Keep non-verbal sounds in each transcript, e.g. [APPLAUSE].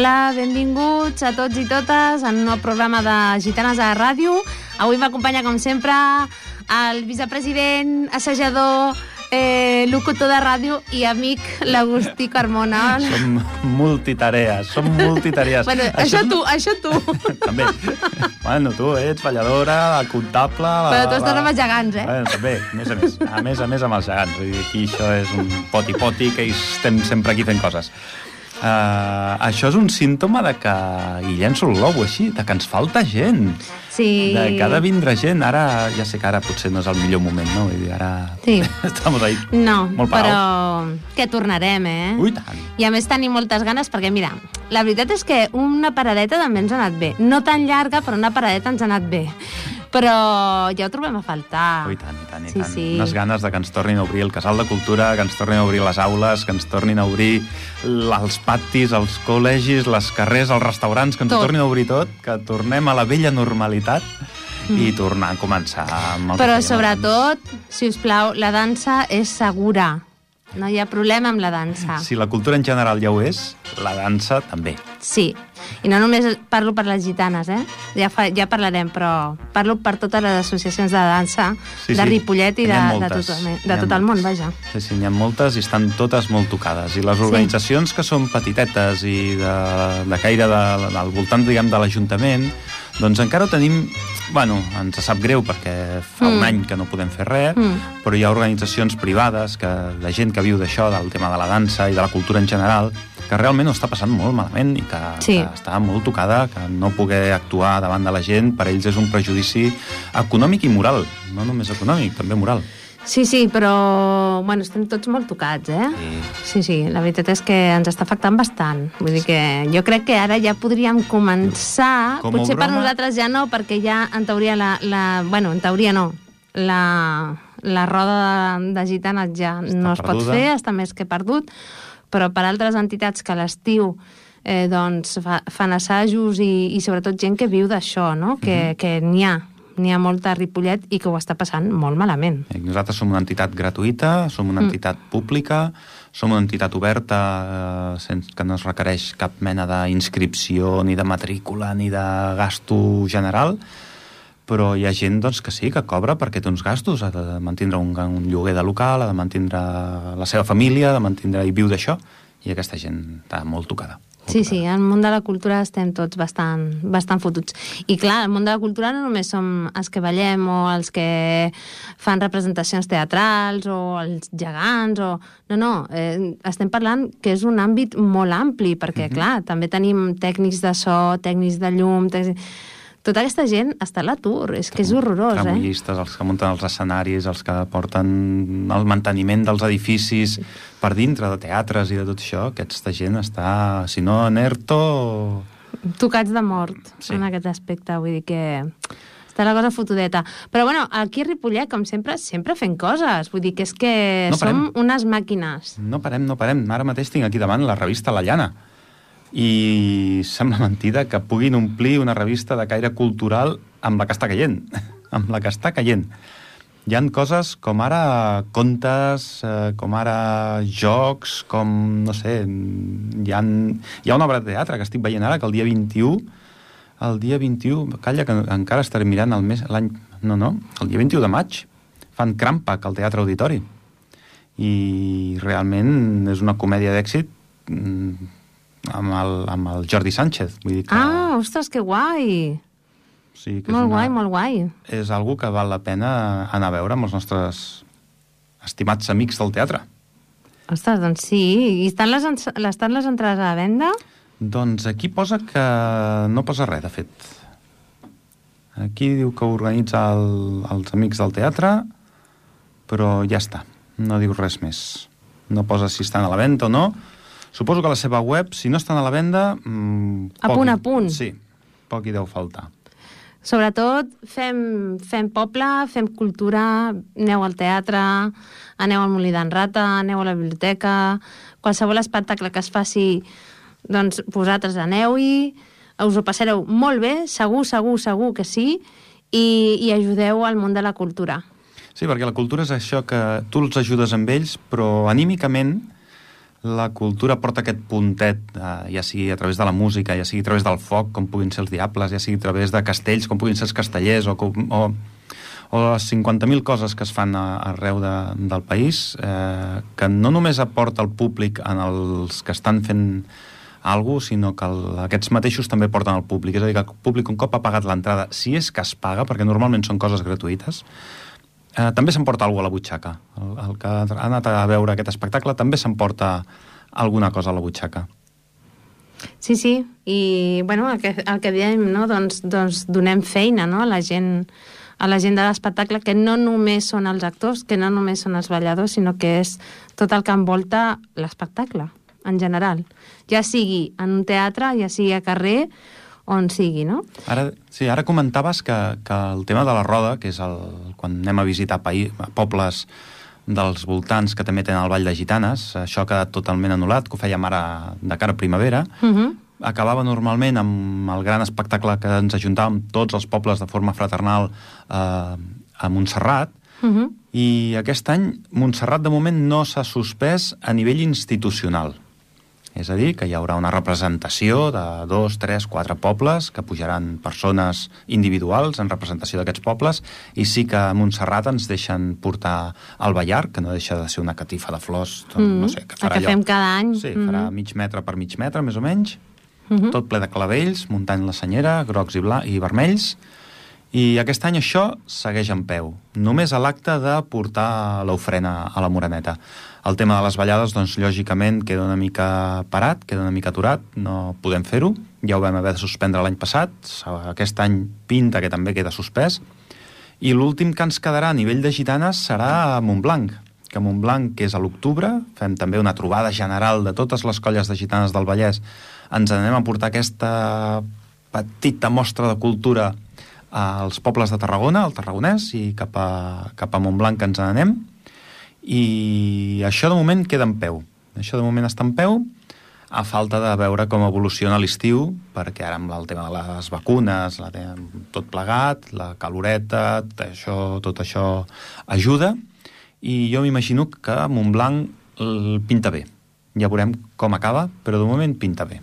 Hola, benvinguts a tots i totes en un nou programa de Gitanes a la Ràdio. Avui m'acompanya, com sempre, el vicepresident, assajador, eh, locutor de ràdio i amic, l'Agustí Carmona. Som multitarees, som multitarees. Bueno, això, tu, això tu. [LAUGHS] també. Bueno, tu ets balladora, comptable... La, Però tu estàs amb els gegants, eh? Bueno, també, a més a més. A més a més amb els gegants. Vull dir, aquí això és un poti-poti que estem sempre aquí fent coses. Uh, això és un símptoma de que, i llenço el globo així, de que ens falta gent. Sí. De que ha de vindre gent. Ara, ja sé que ara potser no és el millor moment, no? Vull dir, ara... Sí. [LAUGHS] Estamos ahí No, molt però paraus. que tornarem, eh? Ui, tant. I a més tenim moltes ganes perquè, mira, la veritat és que una paradeta també ens ha anat bé. No tan llarga, però una paradeta ens ha anat bé. Però ja ho trobem a faltar. Oh, i tant, i tant, i Sí, tant. sí. Unes ganes de que ens tornin a obrir el casal de cultura, que ens tornin a obrir les aules, que ens tornin a obrir els patis, els col·legis, les carrers, els restaurants, que ens Tot. tornin a obrir tot, que tornem a la vella normalitat i tornar a començar amb el Mm. Però sobretot, si us plau, la dansa és segura. No hi ha problema amb la dansa. Si la cultura en general ja ho és, la dansa també. Sí. I no només parlo per les gitanes, eh? Ja, fa, ja parlarem, però parlo per totes les associacions de dansa Sí, de sí. Ripollet i de, de, tot, N'hi de tot el món, vaja. Sí, sí, n'hi ha moltes i estan totes molt tocades. I les organitzacions que són petitetes i de, de caire de, del voltant, diguem, de l'Ajuntament, doncs encara ho tenim... Bueno, ens sap greu perquè fa Mm. un any que no podem fer res, Mm. però hi ha organitzacions privades, que, de gent que viu d'això, del tema de la dansa i de la cultura en general, que realment ho està passant molt malament i que, Sí. que està molt tocada, que no poder actuar davant de la gent, per ells és un prejudici econòmic i moral, no només econòmic, també moral. Sí, sí, però bueno, estem tots molt tocats, eh? I Sí, sí, la veritat és que ens està afectant bastant. Vull dir que jo crec que ara ja podríem començar, Com potser per broma- nosaltres ja no, perquè ja en teoria la... la bueno, en teoria no. La, la roda de, de gitanes ja Està no es pot perduda. fer, està més que perdut, però per altres entitats que l'estiu eh, doncs fa, fan assajos i, i sobretot gent que viu d'això, no? Que, que n'hi ha, n'hi ha molta a Ripollet i que ho està passant molt malament. Eh, Nosaltres som una entitat gratuïta, som una Mm. entitat pública, som una entitat oberta eh, sense que no es requereix cap mena d'inscripció, ni de matrícula, ni de gasto general, però hi ha gent doncs, que sí, que cobra perquè té uns gastos, ha de mantindre un, un lloguer de local, ha de mantindre la seva família, ha de mantindre i viu d'això, i aquesta gent està molt tocada. Sí, sí, al món de la cultura estem tots bastant, bastant fotuts. I clar, al món de la cultura no només som els que ballem o els que fan representacions teatrals o els gegants o... No, no, eh, estem parlant que és un àmbit molt ampli perquè, Mhm. clar, també tenim tècnics de so, tècnics de llum... Tècnics... Tota aquesta gent està a l'atur, és que és horrorós, eh? Tramollistes, els que munten els escenaris, els que porten el manteniment dels edificis per dintre de teatres i de tot això, aquesta gent està, si no en ERTO... tocats de mort Sí. en aquest aspecte, vull dir que està la cosa fotudeta. Però bueno, aquí a Ripollet, com sempre, sempre fent coses, vull dir que és que No som unes màquines. No parem, no parem. Ara mateix tinc aquí davant la revista La Llana. I sembla [LAUGHS] mentida que puguin omplir una revista de caire cultural amb la que està caient. [LAUGHS] amb la que està caient. Hi han coses com ara contes, eh, com ara jocs, com, no sé, hi ha, hi ha una obra de teatre que estic veient ara, que el dia 21, el dia 21, calla, que encara estaré mirant el mes, l'any, no, no, el dia 21 de maig, fan Crampac al Teatre Auditori. I realment és una comèdia d'èxit mm, amb, el, amb el Jordi Sánchez. Vull dir que, Ah, ostres, que guai! sí, que és Molt una- guai, molt guai. és algú que val la pena anar a veure amb els nostres estimats amics del teatre. Ostres, doncs sí. I estan les, estan les entrades a la venda? Doncs aquí posa que no posa res, de fet. Aquí diu que organitza el, els amics del teatre, però ja està, no diu res més. No posa si estan a la venda o no. Suposo que la seva web, si no estan a la venda... Mmm, A punt a punt. Sí, poc hi deu faltar. Sobretot fem, fem poble, fem cultura, aneu al teatre, aneu al Molí d'en Rata, aneu a la biblioteca, qualsevol espectacle que es faci, doncs vosaltres aneu-hi, us ho passareu molt bé, segur, segur, segur que sí, i, i ajudeu al món de la cultura. Sí, perquè la cultura és això que tu els ajudes amb ells, però anímicament la cultura porta aquest puntet, eh, ja sigui a través de la música, ja sigui a través del foc, com puguin ser els diables, ja sigui a través de castells, com puguin ser els castellers, o, o, o les 50.000 coses que es fan a, arreu de, del país, eh, que no només aporta el públic en els que estan fent alguna sinó que el, aquests mateixos també porten al públic. És a dir, que el públic un cop ha pagat l'entrada, si és que es paga, perquè normalment són coses gratuïtes, eh, també s'emporta alguna a la butxaca. El, el que ha anat a veure aquest espectacle també s'emporta alguna cosa a la butxaca. Sí, sí, i bueno, el que, el que diem, no? doncs, doncs donem feina no? a la gent a la gent de l'espectacle, que no només són els actors, que no només són els balladors, sinó que és tot el que envolta l'espectacle en general, ja sigui en un teatre, ja sigui a carrer, on sigui, no? Ara, sí, ara comentaves que, que el tema de la roda, que és el, quan anem a visitar país, pobles dels voltants que també tenen el Ball de Gitanes, això ha quedat totalment anul·lat, que ho fèiem ara de cara a primavera, uh Mhm. -huh. acabava normalment amb el gran espectacle que ens ajuntàvem tots els pobles de forma fraternal eh, a Montserrat, Uh -huh. i aquest any Montserrat de moment no s'ha suspès a nivell institucional. És a dir, que hi haurà una representació de dos, tres, quatre pobles, que pujaran persones individuals en representació d'aquests pobles, i sí que a Montserrat ens deixen portar el ballar, que no deixa de ser una catifa de flors, Mm, no sé, que el farà que allò. fem cada any. Sí, farà Mhm. mig metre per mig metre, més o menys, Mhm. tot ple de clavells, muntant la senyera, grocs i, bla i vermells, i aquest any això segueix en peu, només a l'acte de portar l'ofrena a la Moreneta. El tema de les ballades, doncs, lògicament, queda una mica parat, queda una mica aturat, no podem fer-ho, ja ho vam haver de suspendre l'any passat, aquest any pinta que també queda suspès, i l'últim que ens quedarà a nivell de gitanes serà a Montblanc, que a Montblanc, que és a l'octubre, fem també una trobada general de totes les colles de gitanes del Vallès, ens anem a portar aquesta petita mostra de cultura als pobles de Tarragona, al Tarragonès, i cap a, cap a Montblanc que ens n'anem, i això de moment queda en peu. Això de moment està en peu, a falta de veure com evoluciona l'estiu, perquè ara amb el tema de les vacunes, la, tot plegat, la caloreta, això, tot això ajuda, i jo m'imagino que Montblanc el pinta bé. Ja veurem com acaba, però de moment pinta bé.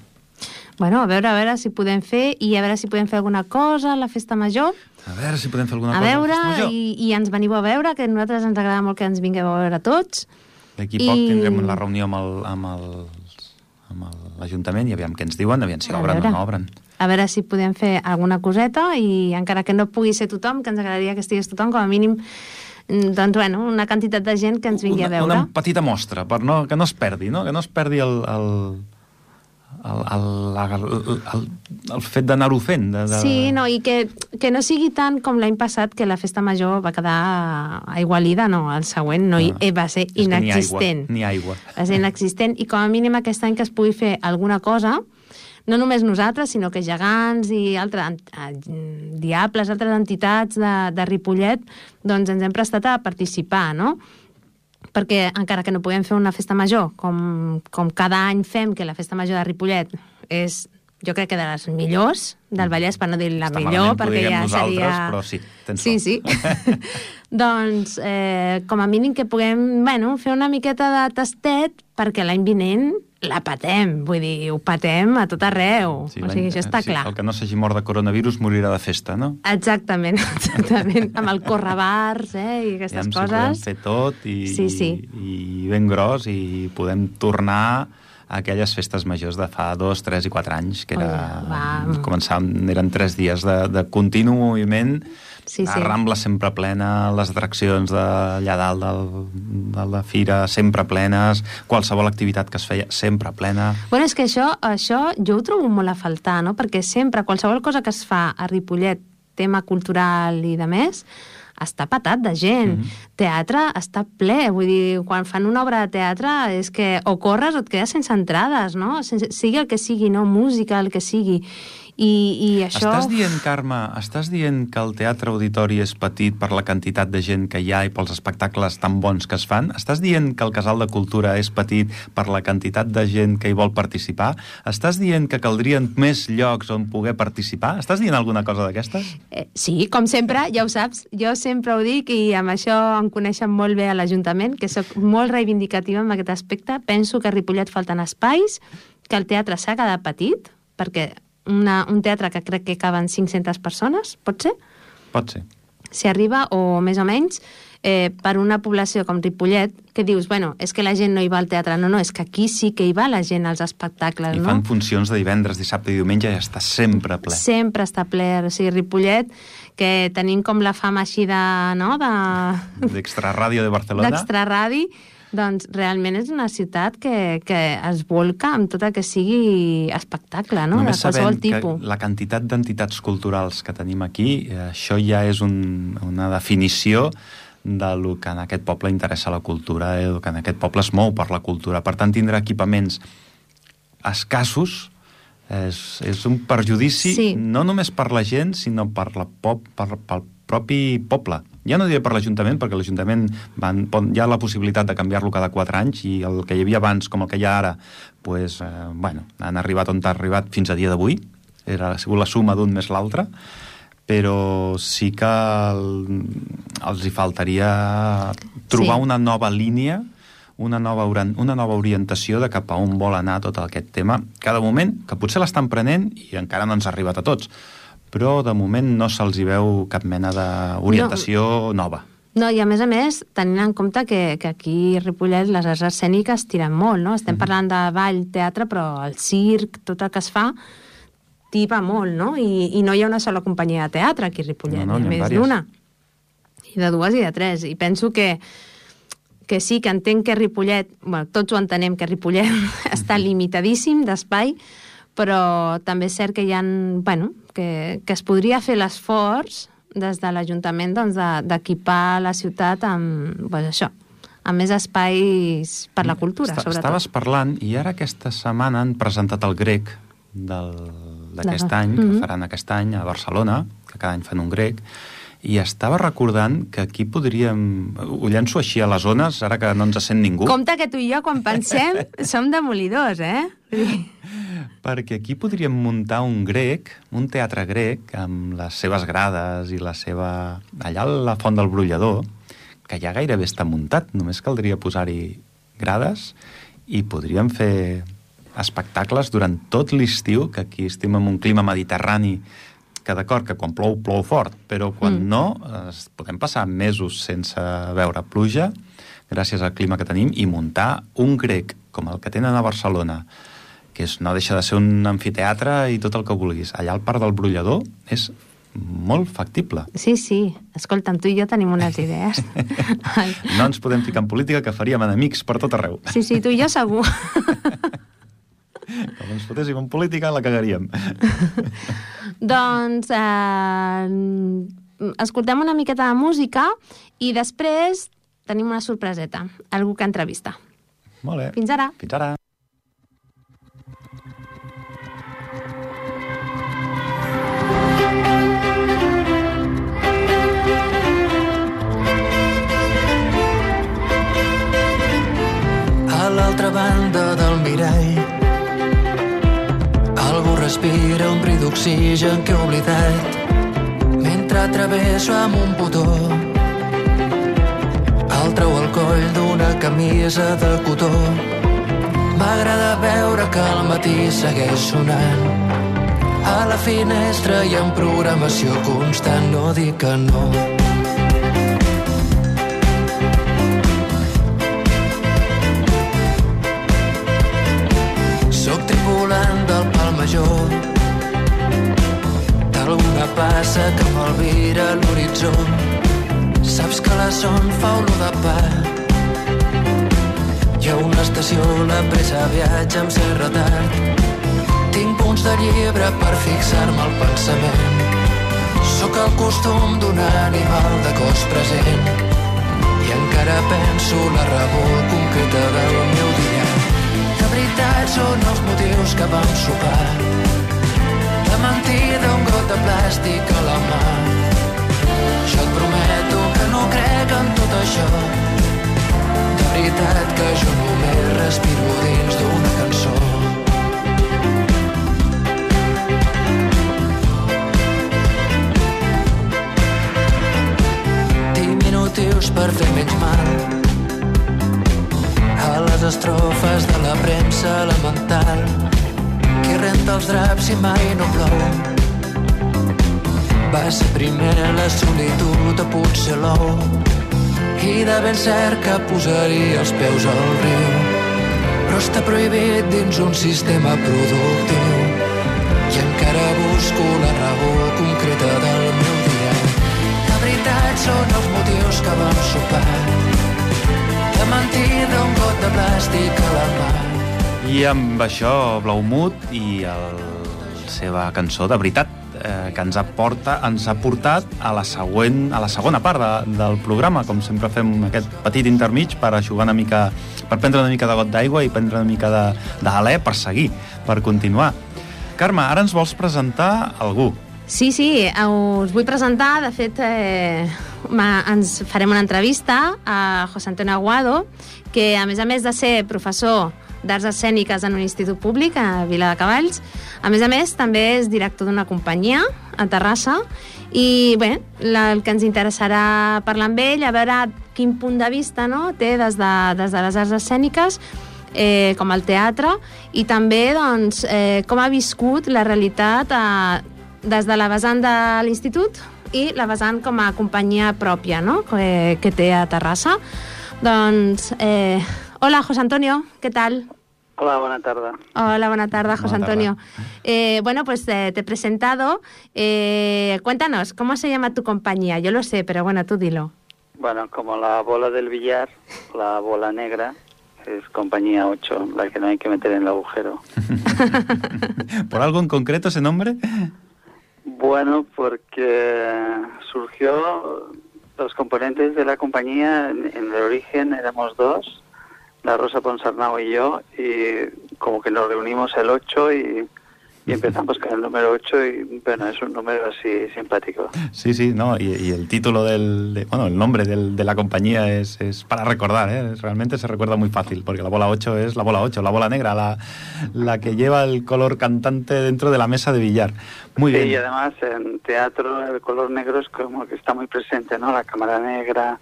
Bueno, a veure, a veure si podem fer i a veure si podem fer alguna cosa a la festa major. A veure si podem fer alguna a cosa. veure, a major. i, i ens veniu a veure, que a nosaltres ens agrada molt que ens vingueu a veure tots. D'aquí poc I- tindrem la reunió amb el, amb el, amb l'Ajuntament i aviam què ens diuen, aviam si A obren veure. o no obren. A veure si podem fer alguna coseta i encara que no pugui ser tothom, que ens agradaria que estigués tothom, com a mínim mm, doncs, bueno, una quantitat de gent que ens vingui a una, veure. una petita mostra, per no, que no es perdi, no? que no es perdi el, el, el, el, el, el, el fet d'anar-ho fent. De, de... Sí, no, i que, que no sigui tant com l'any passat, que la festa major va quedar aigualida, no, el següent no, hi, Ah. va ser inexistent. Ni aigua, ni aigua. Va ser inexistent, i com a mínim aquest any que es pugui fer alguna cosa, no només nosaltres, sinó que gegants i altres eh, diables, altres entitats de, de Ripollet, doncs ens hem prestat a participar, no? Perquè encara que no puguem fer una festa major, com, com cada any fem, que la festa major de Ripollet és, jo crec que de les millors del Vallès, per no dir la Està millor, perquè ja seria... però sí, tens Sí, sí. [LAUGHS] doncs, eh, com a mínim que puguem, bueno, fer una miqueta de tastet perquè l'any vinent la patem, vull dir, ho patem a tot arreu. Sí, o sigui, això està sí, clar. El que no s'hagi mort de coronavirus morirà de festa, no? Exactament, [LAUGHS] exactament. Amb el correbars, eh, i aquestes podem coses. fer tot i, Sí, sí. i ben gros i podem tornar a aquelles festes majors de fa dos, tres i quatre anys, que era... Va. Començàvem, eren tres dies de, de continu moviment, Sí, la sí. Rambla sempre plena, les atraccions d'allà dalt del, de la fira sempre plenes, qualsevol activitat que es feia sempre plena. Bueno, és que això, això jo ho trobo molt a faltar, no? Perquè sempre, qualsevol cosa que es fa a Ripollet, tema cultural i de més, està patat de gent. Mm -hmm. Teatre està ple, vull dir, quan fan una obra de teatre és que o corres o et quedes sense entrades, no? Sense, sigui el que sigui, no? Música, el que sigui. I, i això... Estàs dient, Carme, estàs dient que el teatre auditori és petit per la quantitat de gent que hi ha i pels espectacles tan bons que es fan? Estàs dient que el Casal de Cultura és petit per la quantitat de gent que hi vol participar? Estàs dient que caldrien més llocs on poder participar? Estàs dient alguna cosa d'aquestes? Eh, sí, com sempre, ja ho saps, jo sempre ho dic i amb això em coneixen molt bé a l'Ajuntament, que sóc molt reivindicativa en aquest aspecte. Penso que a Ripollet falten espais, que el teatre s'ha quedat petit, perquè una, un teatre que crec que caben 500 persones, pot ser? Pot ser. Si arriba, o més o menys, eh, per una població com Ripollet, que dius, bueno, és que la gent no hi va al teatre. No, no, és que aquí sí que hi va la gent als espectacles, I no? fan funcions de divendres, dissabte i diumenge i està sempre ple. Sempre està ple. O sigui, Ripollet, que tenim com la fama així de... No? de... D'Extraràdio de Barcelona. D'extraradi, doncs realment és una ciutat que, que es volca amb tot el que sigui espectacle, no? Només de qualsevol tipus. que la quantitat d'entitats culturals que tenim aquí, eh, això ja és un, una definició de lo que en aquest poble interessa la cultura, eh, que en aquest poble es mou per la cultura. Per tant, tindre equipaments escassos és, és un perjudici Sí. no només per la gent, sinó per, la pop, per, pel propi poble. Ja no diré per l'Ajuntament, perquè l'Ajuntament hi ha la possibilitat de canviar-lo cada 4 anys i el que hi havia abans com el que hi ha ara, pues, eh, bueno, han arribat on ha arribat fins a dia d'avui. Era, ha sigut la suma d'un més l'altre però sí que el, els hi faltaria trobar Sí. una nova línia una nova, una nova orientació de cap a on vol anar tot aquest tema, que de moment, que potser l'estan prenent i encara no ens ha arribat a tots, però de moment no se'ls hi veu cap mena d'orientació no. nova. No, i a més a més, tenint en compte que, que aquí a Ripollet les arts escèniques tiren molt, no? Estem parlant de ball, teatre, però el circ, tot el que es fa, tipa molt, no? I, I no hi ha una sola companyia de teatre aquí a Ripollet, No, no, hi ha més d'una. I de dues i de tres. I penso que, que sí, que entenc que Ripollet, bueno, tots ho entenem que Ripollet [LAUGHS] està limitadíssim d'espai, però també és cert que hi ha, bueno, que, que es podria fer l'esforç des de l'Ajuntament doncs, de- d'equipar la ciutat amb, pues, això, amb més espais per la cultura, Esta- sobretot. Estaves parlant i ara aquesta setmana han presentat el grec d'aquest any, que Mhm. faran aquest any a Barcelona, que cada any fan un grec, i estava recordant que aquí podríem... Ho llenço així a les zones, ara que no ens sent ningú. Compte que tu i jo, quan pensem, [LAUGHS] som demolidors, eh? Perquè aquí podríem muntar un grec, un teatre grec, amb les seves grades i la seva... Allà a la Font del Brollador, que ja gairebé està muntat, només caldria posar-hi grades i podríem fer espectacles durant tot l'estiu, que aquí estem en un clima mediterrani que d'acord que quan plou, plou fort, però quan Mm. no, es, podem passar mesos sense veure pluja, gràcies al clima que tenim, i muntar un grec com el que tenen a Barcelona, que és, no deixa de ser un amfiteatre i tot el que vulguis. Allà al Parc del Brollador és molt factible. Sí, sí. Escolta'm, tu i jo tenim unes idees. [LAUGHS] No ens podem ficar en política, que faríem enemics per tot arreu. Sí, sí, tu i jo segur. Com ens fotéssim en política, la cagaríem. [LAUGHS] doncs eh, escoltem una miqueta de música i després tenim una sorpreseta, algú que entrevista. Molt bé. Fins ara. Fins ara. A l'altra banda del mirall respira un bri d'oxigen que he oblidat mentre travesso amb un botó el treu al coll d'una camisa de cotó M'agrada veure que al matí segueix sonant. A la finestra hi ha programació constant, no dic que no. Passa que m'alvira l'horitzó. Saps que la son fa olor de pa. Hi ha una estació, la pressa viatja amb cert retard. Tinc punts de llibre per fixar-me al pensament. Sóc el costum d'un animal de cos present. I encara penso la raó concreta del meu dia de veritat són els motius que vam sopar. Mentida un got de plàstic a la mà. Jo et prometo que no crec en tot això. De veritat que jo només respiro dins d'una cançó. Diminutius per fer menys mal a les estrofes de la premsa elemental qui renta els draps i mai no plou. Va ser primer la solitud o potser l'ou. I de ben cert que posaria els peus al riu. Però està prohibit dins un sistema productiu. I encara busco la raó concreta del meu dia. La veritat són els motius que vam sopar. De mentida un got de plàstic la. I amb això, Blaumut i el seva cançó de veritat, eh, que ens aporta, ens ha portat a la següent, a la segona part de, del programa. Com sempre fem aquest petit intermig per aixugar una mica, per prendre una mica de got d'aigua i prendre una mica d'alè per seguir, per continuar. Carme, ara ens vols presentar algú. Sí, sí, us vull presentar, de fet, eh, ens farem una entrevista a José Antonio Aguado, que a més a més de ser professor d'arts escèniques en un institut públic a Vila de Cavalls, a més a més també és director d'una companyia a Terrassa i bé, la, el que ens interessarà parlar amb ell, a veure quin punt de vista no, té des de, des de les arts escèniques eh, com el teatre i també doncs, eh, com ha viscut la realitat eh, des de la vessant de l'institut i la vessant com a companyia pròpia no? que, que té a Terrassa. Doncs, eh, hola, José Antonio, ¿qué tal? Hola, buena tarde. Hola, buena tarde, José Buena tarde. Antonio. Eh, bueno, pues eh, te he presentado. Eh, cuéntanos, ¿cómo se llama tu compañía? Yo lo sé, pero bueno, tú dilo. Bueno, como la bola del billar, la bola negra, es compañía 8, la que no hay que meter en el agujero. [LAUGHS] ¿Por algo en concreto ese nombre? Bueno, porque surgió los componentes de la compañía, en, en el origen éramos dos, la Rosa Ponsarnau y yo, y como que nos reunimos el 8 y, y empezamos con el número 8 y bueno, es un número así simpático. Sí, sí, no, y, y el título del, de- bueno, el nombre del- de la compañía es, es para recordar, ¿eh? realmente se recuerda muy fácil, porque la bola 8 es la bola 8, la bola negra, la, la que lleva el color cantante dentro de la mesa de billar. Muy Sí, bien. y además en teatro el color negro es como que está muy presente, ¿no? La cámara negra,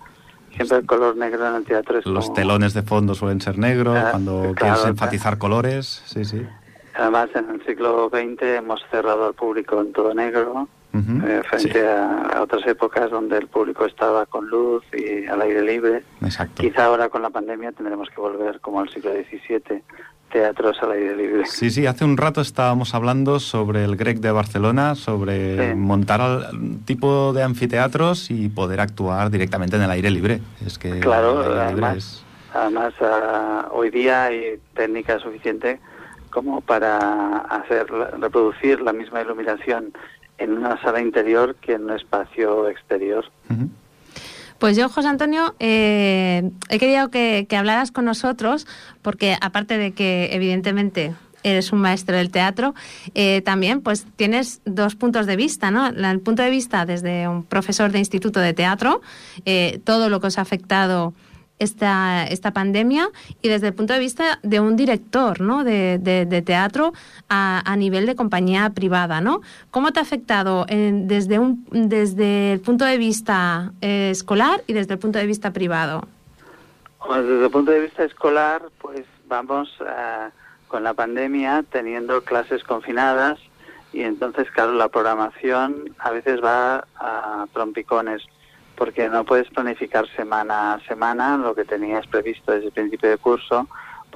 siempre el color negro en el teatro es Los como- telones de fondo suelen ser negros, Ah, cuando claro, quieres claro. enfatizar colores, sí, sí. Además en el siglo XX hemos cerrado al público en todo negro, Ujú, eh, frente sí, a, a otras épocas donde el público estaba con luz y al aire libre. exacto. Quizá ahora con la pandemia tendremos que volver como al siglo XVII, teatros al aire libre. Sí, sí, hace un rato estábamos hablando sobre el Grec de Barcelona, sobre Sí. montar al- tipo de anfiteatros y poder actuar directamente en el aire libre. Es que Claro, además, es- además ah, hoy día hay técnica suficiente como para hacer reproducir la misma iluminación en una sala interior que en un espacio exterior. Ujú. Pues yo, José Antonio, eh, he querido que, hablaras con nosotros, porque aparte de que evidentemente eres un maestro del teatro, eh, también pues tienes dos puntos de vista, ¿no? El punto de vista desde un profesor de instituto de teatro, eh, todo lo que os ha afectado esta, esta pandemia y desde el punto de vista de un director ¿no? de, de- teatro a, a nivel de compañía privada. ¿no? ¿Cómo te ha afectado en- desde, un, desde el punto de vista eh, escolar y desde el punto de vista privado? Desde el punto de vista escolar, pues vamos ah, con la pandemia teniendo clases confinadas y entonces, claro, la programación a veces va a trompicones porque no puedes planificar semana a semana lo que tenías previsto desde el principio de curso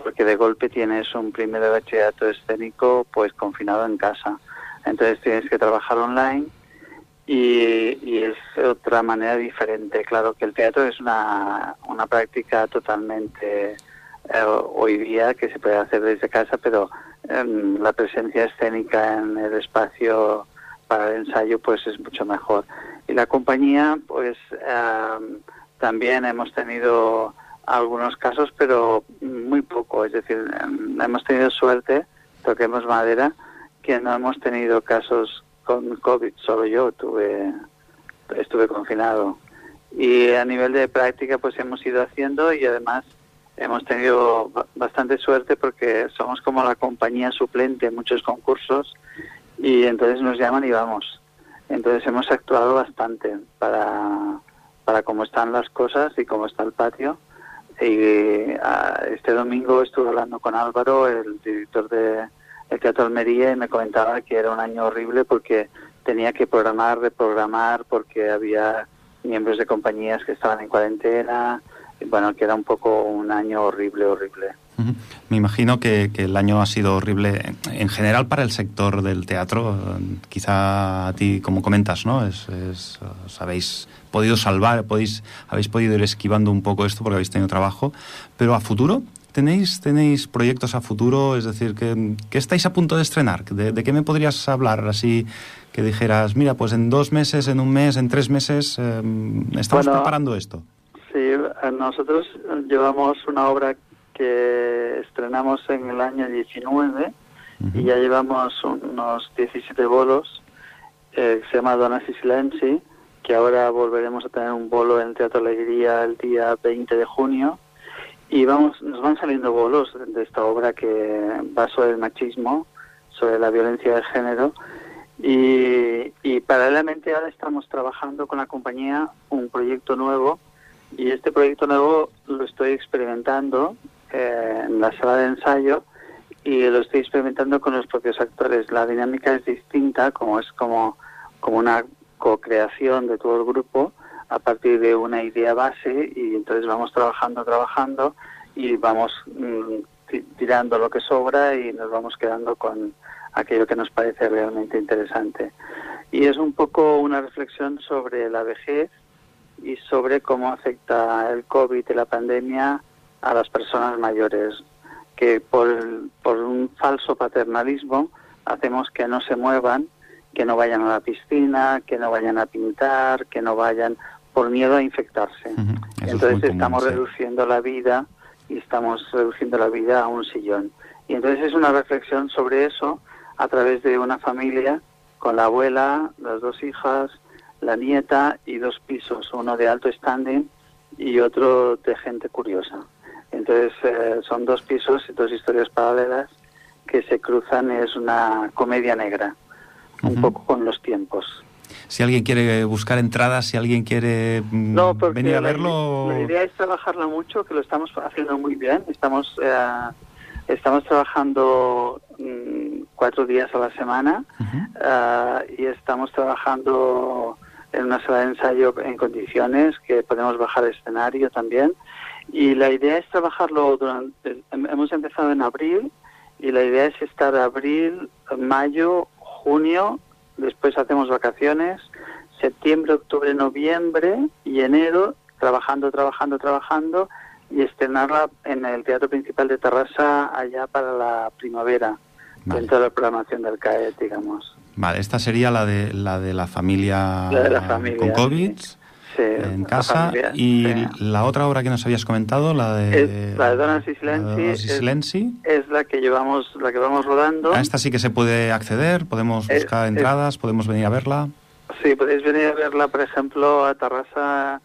porque de golpe tienes un primer bachillerato escénico pues confinado en casa. Entonces tienes que trabajar online y, es otra manera diferente. Claro que el teatro es una, una práctica totalmente eh, hoy día que se puede hacer desde casa, pero em, la presencia escénica en el espacio para el ensayo pues es mucho mejor. Y la compañía pues em, también hemos tenido algunos casos, pero muy poco. Es decir, em, hemos tenido suerte, toquemos madera, que no hemos tenido casos con COVID, solo yo tuve estuve confinado. Y a nivel de práctica pues hemos ido haciendo y además hemos tenido bastante suerte porque somos como la compañía suplente en muchos concursos y entonces nos llaman y vamos. Entonces hemos actuado bastante para, para cómo están las cosas y cómo está el patio. Y ah, este domingo estuve hablando con Álvaro, el director de el Teatro Almería, y me comentaba que era un año horrible porque tenía que programar, reprogramar, porque había miembros de compañías que estaban en cuarentena, bueno, que era un poco un año horrible, horrible. Me imagino que, el año ha sido horrible en general para el sector del teatro. Quizá a ti, como comentas, ¿no? Es, os habéis podido salvar, podéis, habéis podido ir esquivando un poco esto porque habéis tenido trabajo. Pero a futuro, ¿tenéis, tenéis proyectos a futuro? Es decir, ¿qué, estáis a punto de estrenar? ¿De, qué me podrías hablar? Así que dijeras, mira, pues en dos meses, en un mes, en tres meses, em, estamos preparando esto. Sí, nosotros llevamos una obra que estrenamos en el año 19 y ya llevamos unos 17 bolos, eh, se llama Donas y Silenci, que ahora volveremos a tener un bolo en Teatro Alegría el día 20 de junio. Y vamos, nos van saliendo bolos de esta obra que va sobre el machismo, sobre la violencia de género. Y, y paralelamente ahora estamos trabajando con la compañía un proyecto nuevo y este proyecto nuevo lo estoy experimentando eh, en la sala de ensayo y lo estoy experimentando con los propios actores. La dinámica es distinta, como es como, como una co-creación de todo el grupo a partir de una idea base y entonces vamos trabajando, trabajando y vamos mm, tirando lo que sobra y nos vamos quedando con aquello que nos parece realmente interesante. Y es un poco una reflexión sobre la vejez y sobre cómo afecta el COVID y la pandemia a las personas mayores, que por, por un falso paternalismo hacemos que no se muevan, que no vayan a la piscina, que no vayan a pintar, que no vayan por miedo a infectarse. Entonces estamos reduciendo la vida y estamos reduciendo la vida a un sillón. Y entonces es una reflexión sobre eso a través de una familia con la abuela, las dos hijas, la nieta y dos pisos, uno de alto standing y otro de gente curiosa. Entonces eh, son dos pisos y dos historias paralelas que se cruzan, es una comedia negra, un poco con los tiempos. Si alguien quiere buscar entradas, si alguien quiere mm, venir a verlo... La, idea es trabajarla mucho, que lo estamos haciendo muy bien. Estamos, eh, estamos trabajando mm, cuatro días a la semana eh, y estamos trabajando en una sala de ensayo en condiciones, que podemos bajar escenario también. Y la idea es trabajarlo durante, hemos empezado en abril y la idea es estar abril, mayo, junio, después hacemos vacaciones, septiembre, octubre, noviembre y enero, trabajando, trabajando, trabajando y estrenarla en el Teatro Principal de Terrassa allá para la primavera, dentro de la programación del CAE, digamos. Vale, esta sería la de la, de la familia, con COVID. En casa. y la otra obra que nos habías comentado la de la de Donas y Silenci, es, la que llevamos la que vamos rodando. A esta sí que se puede acceder podemos buscar entradas podemos venir a verla. Sí podéis venir a verla por ejemplo a Tarrasa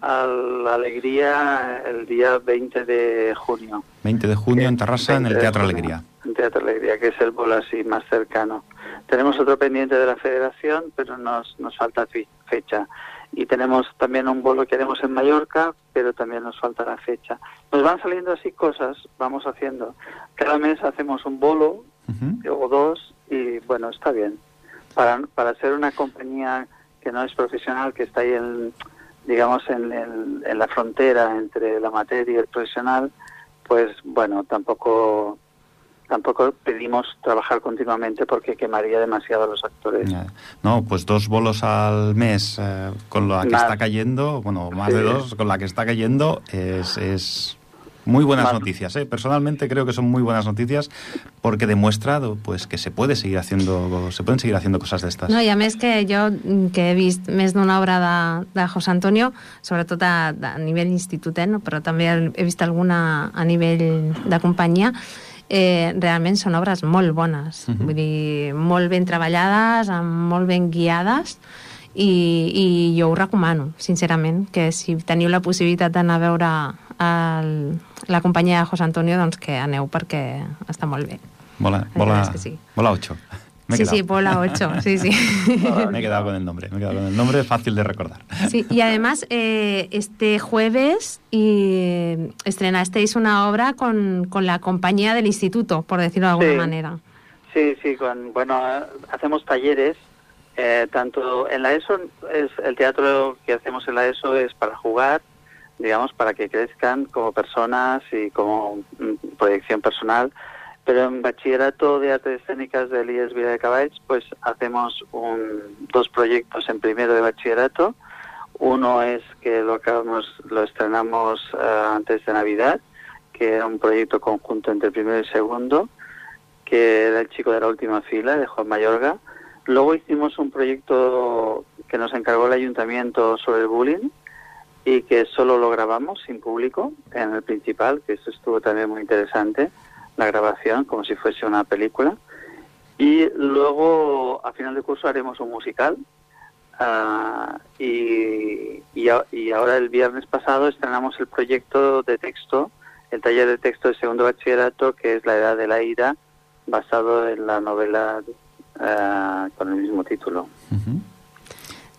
a la Alegría el día 20 de junio. 20 de junio en Tarrasa en el Teatro Alegría. En Teatro Alegría que es el bolo así más cercano. Tenemos otro pendiente de la federación, pero nos, nos falta fecha. Y tenemos también un bolo que haremos en Mallorca, pero también nos falta la fecha. Nos van saliendo así cosas, vamos haciendo. Cada mes hacemos un bolo o dos y bueno, está bien. Para, para ser una compañía que no es profesional, que está ahí en, digamos, en, en la frontera entre la materia y el profesional, pues bueno, tampoco tampoco pedimos trabajar continuamente porque quemaría demasiado a los actores. No, pues dos bolos al mes eh, con la que está cayendo, bueno, más de dos con la que está cayendo, es, es muy buenas noticias. ¿eh? Personalmente creo que son muy buenas noticias porque demuestra pues, que se puede seguir haciendo, se pueden seguir haciendo cosas de estas. No, i a més que jo que he vist més d'una obra de, de José Antonio, sobretot a, a nivell institut, eh, no? però també he vist alguna a nivell de companyia, eh, realment són obres molt bones, uh -huh. vull dir, molt ben treballades, molt ben guiades, i, i jo ho recomano, sincerament, que si teniu la possibilitat d'anar a veure el, la companyia de José Antonio, doncs que aneu perquè està molt bé. Bola, bola, sí. bola 8. Sí, sí, Bola 8, [LAUGHS] sí, sí. me he quedado con el nombre, me he quedado con el nombre fácil de recordar. Sí, y además eh, este jueves y estrenasteis una obra con, con, la compañía del instituto, por decirlo de alguna sí. manera. Sí, sí, con, bueno, hacemos talleres, eh, tanto en la ESO, es el teatro que hacemos en la ESO es para jugar, digamos, para que crezcan como personas y como mm, proyección personal, pero en bachillerato de artes escénicas del IES Vida de Caballos, pues hacemos un, dos proyectos en primero de bachillerato. Uno es que lo acabamos, lo estrenamos uh, antes de Navidad, que era un proyecto conjunto entre primero y segundo, que era el chico de la última fila, de Juan Mayorga. Luego hicimos un proyecto que nos encargó el ayuntamiento sobre el bullying y que solo lo grabamos sin público en el principal, que eso estuvo también muy interesante la grabación como si fuese una película. Y luego, a final de curso, haremos un musical. Uh, y, y, ahora, el viernes pasado, estrenamos el proyecto de texto, el taller de texto de segundo bachillerato, que es La Edad de la Ira, basado en la novela uh, con el mismo título.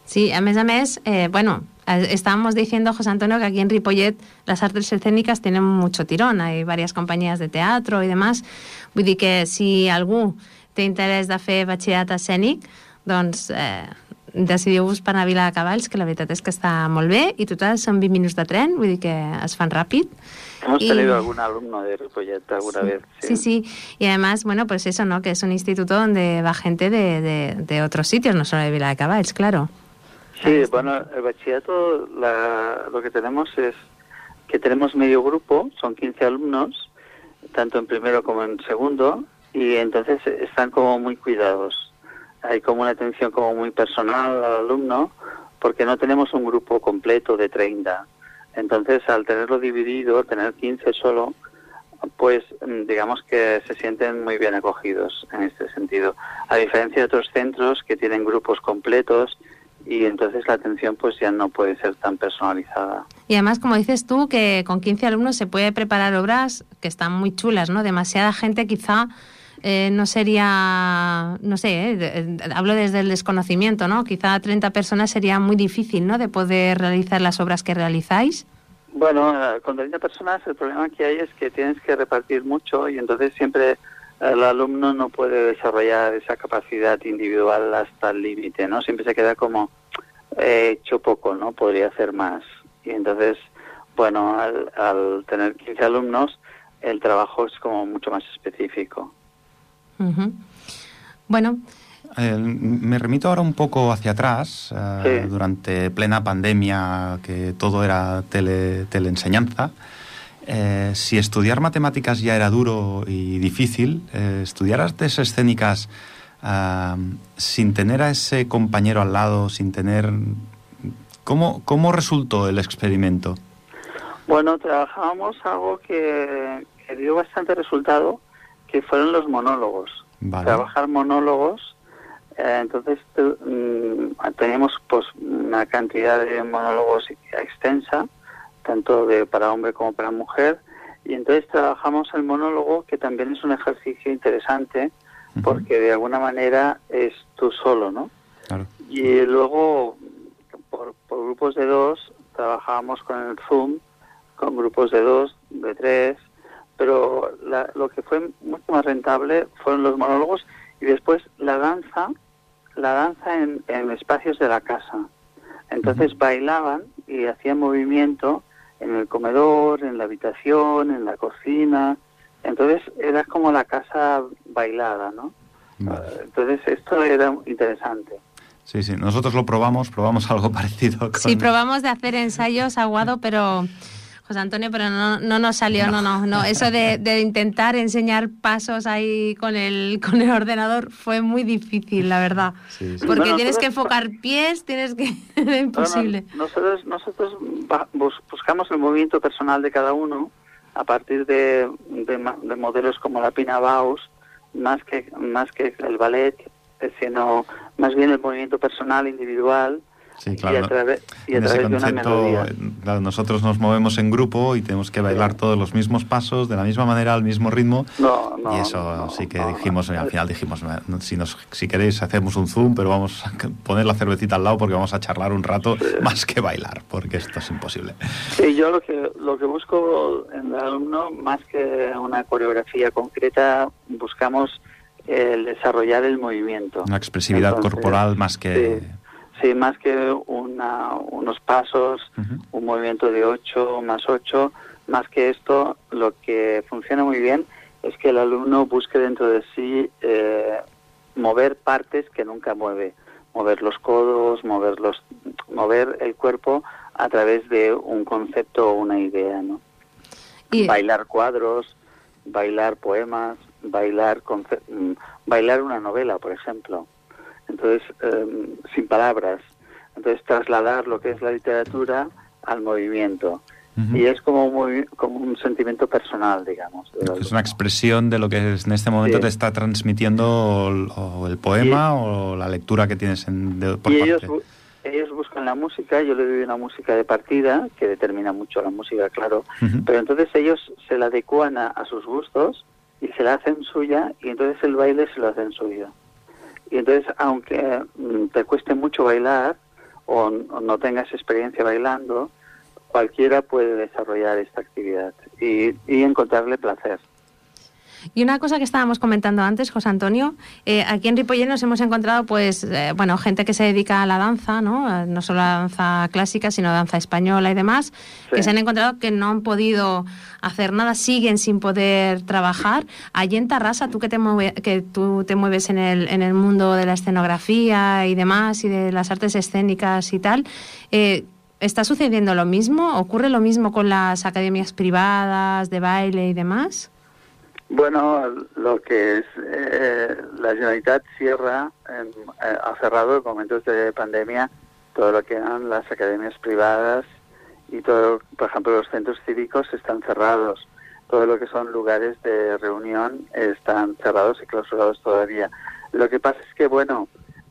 Sí, a més a més, eh, bueno, estábamos diciendo, José Antonio, que aquí en Ripollet las artes escénicas tienen mucho tirón. Hay varias compañías de teatro y demás. Vull dir que si algú té interès de fer batxillerat escènic, doncs eh, decidiu-vos per anar a Vila de Cavalls, que la veritat és que està molt bé, i total són 20 minuts de tren, vull dir que es fan ràpid. Hemos y... tenido algún alumno de Ripollet alguna sí, vez. Sí. sí, sí. Y además, bueno, pues eso, ¿no? Que es un instituto donde va gente de, de, de otros sitios, no solo de Vila de Cavalls, claro. Sí, bueno, el bachillerato la, lo que tenemos es que tenemos medio grupo, son 15 alumnos, tanto en primero como en segundo, y entonces están como muy cuidados. Hay como una atención como muy personal al alumno, porque no tenemos un grupo completo de 30. Entonces, al tenerlo dividido, tener 15 solo, pues digamos que se sienten muy bien acogidos en este sentido. A diferencia de otros centros que tienen grupos completos, y entonces la atención pues ya no puede ser tan personalizada. Y además, como dices tú, que con 15 alumnos se puede preparar obras que están muy chulas, ¿no? Demasiada gente quizá eh, no sería, no sé, eh, hablo desde el desconocimiento, ¿no? Quizá 30 personas sería muy difícil, ¿no? De poder realizar las obras que realizáis. Bueno, con 30 personas el problema que hay es que tienes que repartir mucho y entonces siempre el alumno no puede desarrollar esa capacidad individual hasta el límite, ¿no? Siempre se queda como he hecho poco, ¿no? Podría hacer más. Y entonces, bueno, al, al tener 15 alumnos, el trabajo es como mucho más específico. Uh -huh. Bueno. Eh, me remito ahora un poco hacia atrás, eh, sí. durante plena pandemia, que todo era tele, teleenseñanza. Eh, si estudiar matemáticas ya era duro y difícil, eh, estudiar artes escénicas uh, sin tener a ese compañero al lado, sin tener... ¿Cómo, cómo resultó el experimento? Bueno, trabajábamos algo que, que dio bastante resultado, que fueron los monólogos. Vale. Trabajar monólogos. Eh, entonces mm, teníamos pues una cantidad de monólogos extensa tanto de para hombre como para mujer. Y entonces trabajamos el monólogo, que también es un ejercicio interesante, uh -huh. porque de alguna manera es tú solo, ¿no? Claro. Y luego, por, por, grupos de dos, trabajábamos con el Zoom, con grupos de dos, de tres, pero la, lo que fue mucho más rentable fueron los monólogos y después la danza, la danza en, en espacios de la casa. Entonces uh -huh. bailaban y hacían movimiento en el comedor, en la habitación, en la cocina. Entonces era como la casa bailada, ¿no? Vale. Entonces esto era interesante. Sí, sí, nosotros lo probamos, probamos [LAUGHS] algo parecido. Con... Sí, probamos de hacer ensayos aguado, pero José Antonio, pero no, no nos salió, no, no, no. no. Eso de, de, intentar enseñar pasos ahí con el, con el ordenador fue muy difícil, la verdad. Sí, sí. Porque Bueno, tienes que enfocar pies, tienes que... [LAUGHS] Era imposible. Bueno, nosotros nosotros buscamos el movimiento personal de cada uno a partir de, de, de modelos como la Pina Baus, más que, más que el ballet, sino más bien el movimiento personal, individual, Sí, claro. y a través, y a en ese través de una concepto, melodía. eh, claro, nosotros nos movemos en grupo y tenemos que bailar todos los mismos pasos, de la misma manera, al mismo ritmo. No, no, y eso no, sí que dijimos, al final dijimos, "No, no, si, nos, si queréis hacemos un zoom, pero vamos a poner la cervecita al lado porque vamos a charlar un rato más que bailar, porque esto es imposible. Sí, yo lo que, lo que busco en el alumno, más que una coreografía concreta, buscamos el desarrollar el movimiento. Una expresividad Entonces, corporal más que... Sí, sí, más que una, unos pasos, un movimiento de 8 más 8, más que esto, lo que funciona muy bien es que el alumno busque dentro de sí eh, mover partes que nunca mueve, mover los codos, mover, los, mover el cuerpo a través de un concepto o una idea, ¿no? Y, Bailar cuadros, bailar poemas, bailar, mm, bailar una novela, por ejemplo. Entonces, em, sin palabras. Entonces, trasladar lo que es la literatura al movimiento. Y es como, un movi- como un sentimiento personal, digamos. Es una expresión de lo que es- en este momento Sí. te está transmitiendo el, o el poema o la lectura que tienes en, de- por y ellos, parte. ellos buscan la música, yo le doy una música de partida, que determina mucho la música, claro, pero entonces ellos se la adecuan a, a sus gustos y se la hacen suya y entonces el baile se lo hacen suyo. Y entonces, aunque mm, te cueste mucho bailar o, no tengas experiencia bailando, cualquiera puede desarrollar esta actividad y encontrarle placer. Y una cosa que estábamos comentando antes, José Antonio, eh, aquí en Ripollet nos hemos encontrado, pues, eh, bueno, gente que se dedica a la danza, ¿no? No solo a la danza clásica, sino a danza española y demás, Sí. que se han encontrado que no han podido hacer nada, siguen sin poder trabajar. Allí en Tarrasa, tú que te, mueve- que tú te mueves en el, en el mundo de la escenografía y demás, y de las artes escénicas y tal, eh, ¿está sucediendo lo mismo? ¿Ocurre lo mismo con las academias privadas de baile y demás? Bueno, lo que es eh, la Generalitat cierra, eh, ha cerrado en momentos de pandemia todo lo que eran las academias privadas y todo, por ejemplo, los centros cívicos están cerrados. Todo lo que son lugares de reunión están cerrados y clausurados todavía. Lo que pasa es que, bueno,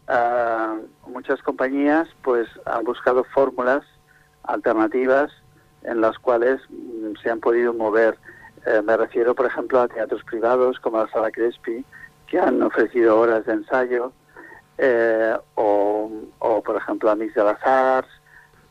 ah, muchas compañías pues han buscado fórmulas alternativas en las cuales mm, se han podido mover. Eh, me refiero, por ejemplo, a teatros privados como la Sala Crespi, que han ofrecido horas de ensayo, eh, o, por ejemplo, a Mix de las Arts.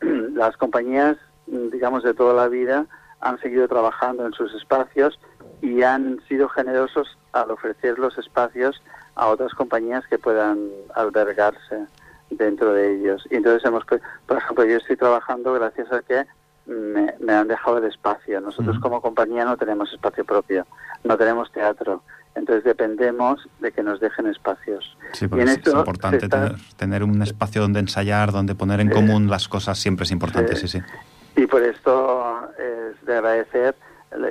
[CLEARS THROAT] Las compañías, digamos, de toda la vida han seguido trabajando en sus espacios y han sido generosos al ofrecer los espacios a otras compañías que puedan albergarse dentro de ellos. Y entonces hemos, por ejemplo, yo estoy trabajando gracias a que me, me han dejado el espacio. Nosotros como compañía no tenemos espacio propio, no tenemos teatro. Entonces dependemos de que nos dejen espacios. Sí, Y porque es, importante está- tener, tener un espacio donde ensayar, donde poner en Sí. común las cosas, siempre es importante, sí, Sí. sí. Y por esto es de agradecer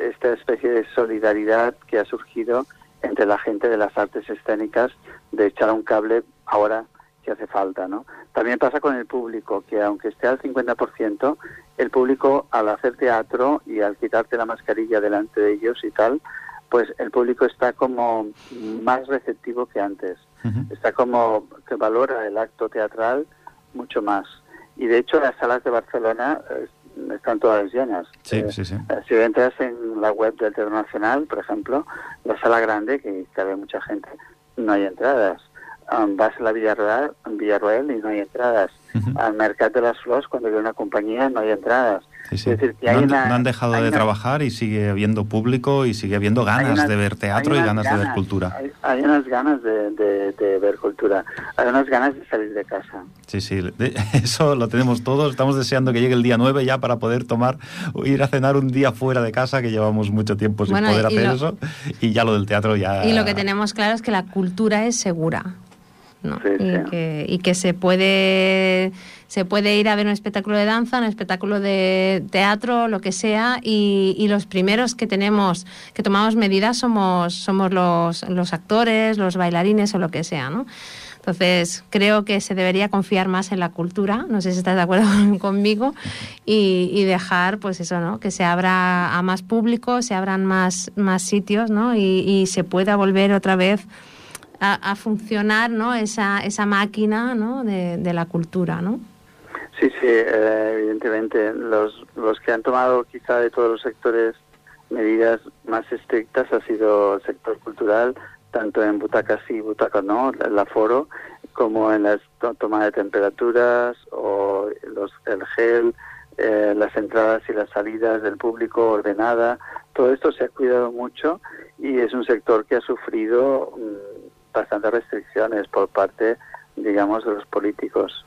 esta especie de solidaridad que ha surgido entre la gente de las artes escénicas de echar un cable ahora que hace falta, ¿no? También pasa con el público, que aunque esté al 50%, el público al hacer teatro y al quitarte la mascarilla delante de ellos y tal, pues el público está como más receptivo que antes está como que valora el acto teatral mucho más. Y de hecho las salas de Barcelona eh, están todas llenas. Sí, Eh, sí, sí. eh, Si entras en la web del Teatro Nacional, por ejemplo, la sala grande, que cabe mucha gente, no hay entradas. Um, vas a la Villarreal, Villarroel y no hay entradas. Ujú. Al Mercat de las Flors, cuando viene una compañía, no hay entradas. Sí, sí. Es decir, que no, hay han, una- no han dejado hay de una- trabajar y sigue habiendo público y sigue habiendo ganas unas- de ver teatro y unas ganas, de ver ganas, cultura. Hay, hay unas ganas de, de- de ver cultura. Hay unas ganas de salir de casa. Sí, sí, de- [LAUGHS] eso lo tenemos todos. Estamos deseando que llegue el día 9 ya para poder tomar o ir a cenar un día fuera de casa, que llevamos mucho tiempo sin Bueno, poder hacer lo- eso. Y ya lo del teatro ya... Y lo que tenemos claro es que la cultura es segura. ¿No? Sí, y, sí. Que, y que se puede se puede ir a ver un espectáculo de danza, un espectáculo de teatro, lo que sea, y, y los primeros que tenemos, que tomamos medidas somos, somos los, los actores, los bailarines o lo que sea, ¿no? Entonces, creo que se debería confiar más en la cultura, no sé si estás de acuerdo [LAUGHS] conmigo, y, y dejar, pues eso, ¿no? Que se abra a más público, se abran más, más sitios, ¿no? Y, y se pueda volver otra vez a, a funcionar, ¿no? Esa, esa máquina, ¿no? De, de la cultura, ¿no? Sí, sí, eh, evidentemente. Los, los que han tomado quizá de todos los sectores medidas más estrictas ha sido el sector cultural, tanto en butacas y butacas no, el aforo, como en la to- toma de temperaturas o los, el gel, eh, las entradas y las salidas del público ordenada. Todo esto se ha cuidado mucho y es un sector que ha sufrido mm, bastantes restricciones por parte, digamos, de los políticos.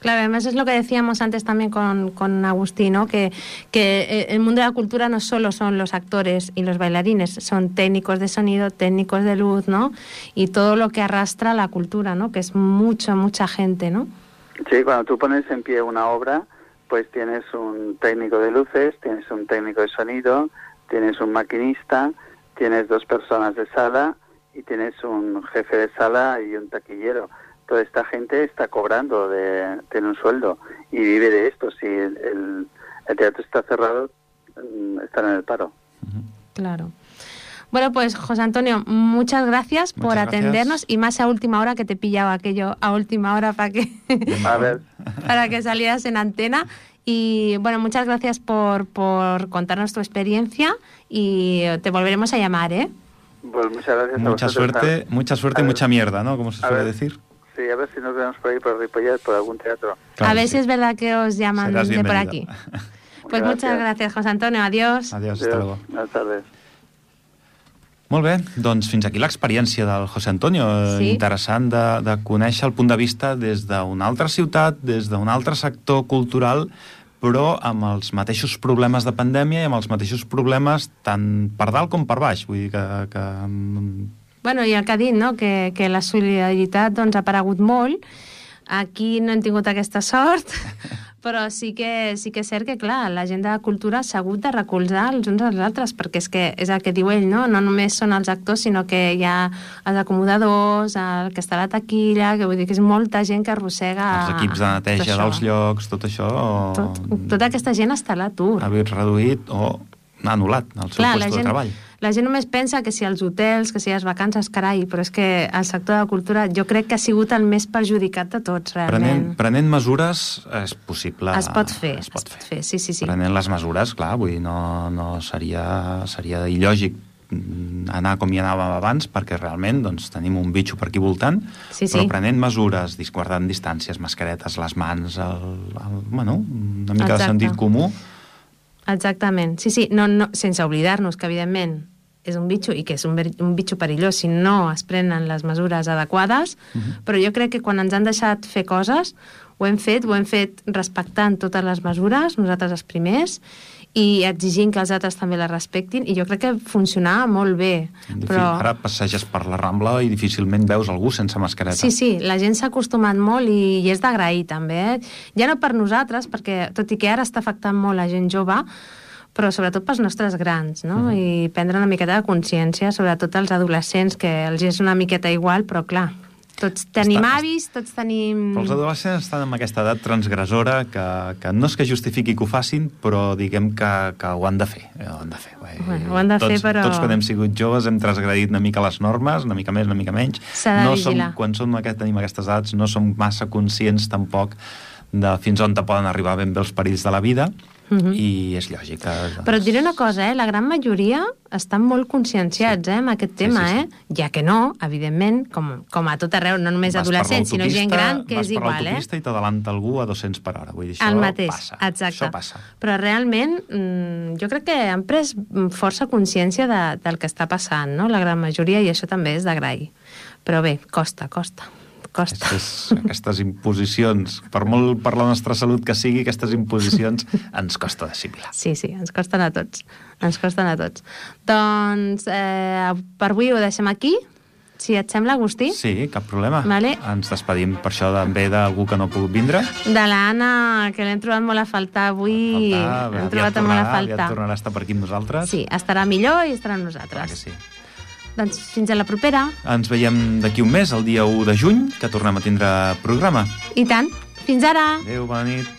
Claro, además es lo que decíamos antes también con, con Agustín, ¿no? que, que eh, el mundo de la cultura no solo son los actores y los bailarines, son técnicos de sonido, técnicos de luz, ¿no? Y todo lo que arrastra la cultura, ¿no? Que es mucha, mucha gente, ¿no? Sí, cuando tú pones en pie una obra, pues tienes un técnico de luces, tienes un técnico de sonido, tienes un maquinista, tienes dos personas de sala y tienes un jefe de sala y un taquillero. Toda esta gente está cobrando, de, tiene un sueldo y vive de esto. Si el, el- el teatro está cerrado, mm, están en el paro. Claro. Bueno, pues José Antonio, muchas gracias por gracias. atendernos y más a última hora que te pillaba aquello a última hora para que [LAUGHS] A ver, para que salieras en antena. Y bueno, muchas gracias por, por contarnos tu experiencia y te volveremos a llamar, ¿eh? Pues muchas gracias a Mucha vosotros. suerte, mucha suerte A y mucha mierda, ¿no? Como se A suele ver. decir. Sí, a ver si nos vemos por ahí, por Ripollet, por algún teatro. Claro a ver que si sí. es verdad que os llaman Serás de por aquí. [LAUGHS] Pues Gracias. muchas gracias, José Antonio. Adiós. Adiós, hasta luego. Buenas tardes. Molt bé, doncs fins aquí l'experiència del José Antonio. Sí. Sí. Interessant de, de conèixer el punt de vista des d'una altra ciutat, des d'un altre sector cultural, però amb els mateixos problemes de pandèmia i amb els mateixos problemes tant per dalt com per baix. Vull dir que... que Bueno, i el que ha dit, no? que, que la solidaritat doncs, ha aparegut molt. Aquí no hem tingut aquesta sort, [LAUGHS] però sí que, sí que és cert que, clar, la gent de la cultura s'ha hagut de recolzar els uns als altres, perquè és que és el que diu ell, no? No només són els actors, sinó que hi ha els acomodadors, el que està a la taquilla, que vull dir que és molta gent que arrossega... els equips de neteja dels llocs, tot això... Tot, tota aquesta gent està a l'atur. ha reduït o ha anul·lat el seu Clar, lloc de gent, treball. La gent només pensa que si els hotels, que si les vacances, carai, però és que el sector de la cultura jo crec que ha sigut el més perjudicat de tots, Prenent, realment. prenent mesures és possible... Es pot fer, Es pot fer. sí, sí, sí. Prenent les mesures, clar, vull dir, no, no seria, seria illògic anar com hi anàvem abans, perquè realment doncs, tenim un bitxo per aquí voltant, Sí, sí. però prenent mesures, dis- guardant distàncies, mascaretes, les mans, el, el, bueno, una mica Exacte. de sentit comú, Exactament. Sí, sí, no, no, sense oblidar-nos que, evidentment, és un bitxo i que és un, un bitxo perillós si no es prenen les mesures adequades, però jo crec que quan ens han deixat fer coses, ho hem fet, ho hem fet respectant totes les mesures, nosaltres els primers, i exigint que els altres també les respectin, i jo crec que funcionava molt bé. Però... Ara passeges per la Rambla i difícilment veus algú sense mascareta. Sí, sí, la gent s'ha acostumat molt i, i és d'agrair també. Eh? Ja no per nosaltres, perquè tot i que ara està afectant molt la gent jove, però sobretot pels nostres grans, no? Mhm. I prendre una miqueta de consciència, sobretot els adolescents, que els és una miqueta igual, però clar, tots tenim Està- avis, tots tenim... Però els adolescents estan en aquesta edat transgressora que, que no és que justifiqui que ho facin, però diguem que, que ho han de fer. eh, Ho han de fer. Bueno, ho han de tots, fer, però- Tots quan hem sigut joves hem transgredit una mica les normes, una mica més, una mica menys. S'ha de no som, quan som aquest, tenim aquestes edats no som massa conscients tampoc de fins on te poden arribar ben bé els perills de la vida Mhm. i és lògic que... doncs, Però et diré una cosa, eh? la gran majoria estan molt conscienciats eh, amb aquest Sí, tema, sí, sí. eh? ja que no, evidentment, com, com a tot arreu, no només Vas per adolescents, sinó gent gran, que vas és per igual. Eh? l'autopista i t'adalanta algú a 200 per hora. Vull dir, això el mateix, passa. exacte. Això passa. Però realment mm, jo crec que han pres força consciència de, del que està passant, no? la gran majoria, i això també és d'agrair. Però bé, costa, costa, costa. Aquestes, aquestes imposicions, per molt per la nostra salut que sigui, aquestes imposicions [LAUGHS] ens costa d'assimilar. Sí, sí, ens costen a tots. Ens costen a tots. Doncs eh, per avui ho deixem aquí. Si et sembla, Agustí? Sí, cap problema. Vale. Ens despedim per això també d'algú que no ha pogut vindre. De l'Anna, que l'hem trobat molt a faltar avui. Faltar, L'hem trobat molt a tornarà, aviat faltar. tornarà a estar per aquí amb nosaltres. Sí, estarà millor i estarà amb Clar nosaltres. que sí. Doncs fins a la propera. Ens veiem d'aquí un mes, el dia 1 de juny, que tornem a tindre programa. I tant. Fins ara! Adéu, bona nit.